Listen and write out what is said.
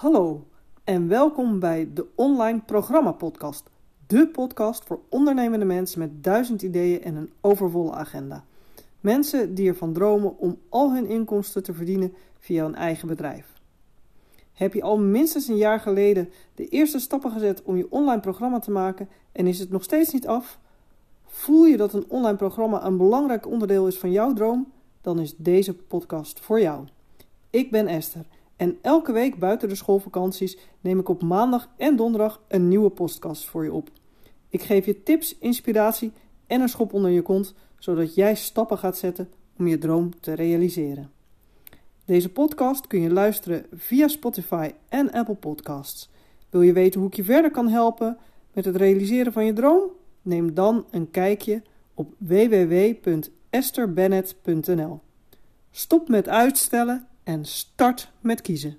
Hallo en welkom bij de Online Programma Podcast. De podcast voor ondernemende mensen met duizend ideeën en een overvolle agenda. Mensen die ervan dromen om al hun inkomsten te verdienen via een eigen bedrijf. Heb je al minstens een jaar geleden de eerste stappen gezet om je online programma te maken en is het nog steeds niet af? Voel je dat een online programma een belangrijk onderdeel is van jouw droom? Dan is deze podcast voor jou. Ik ben Esther en elke week buiten de schoolvakanties neem ik op maandag en donderdag een nieuwe podcast voor je op. Ik geef je tips, inspiratie en een schop onder je kont, zodat jij stappen gaat zetten om je droom te realiseren. Deze podcast kun je luisteren via Spotify en Apple Podcasts. Wil je weten hoe ik je verder kan helpen met het realiseren van je droom? Neem dan een kijkje op www.esterbennett.nl. Stop met uitstellen en start met kiezen.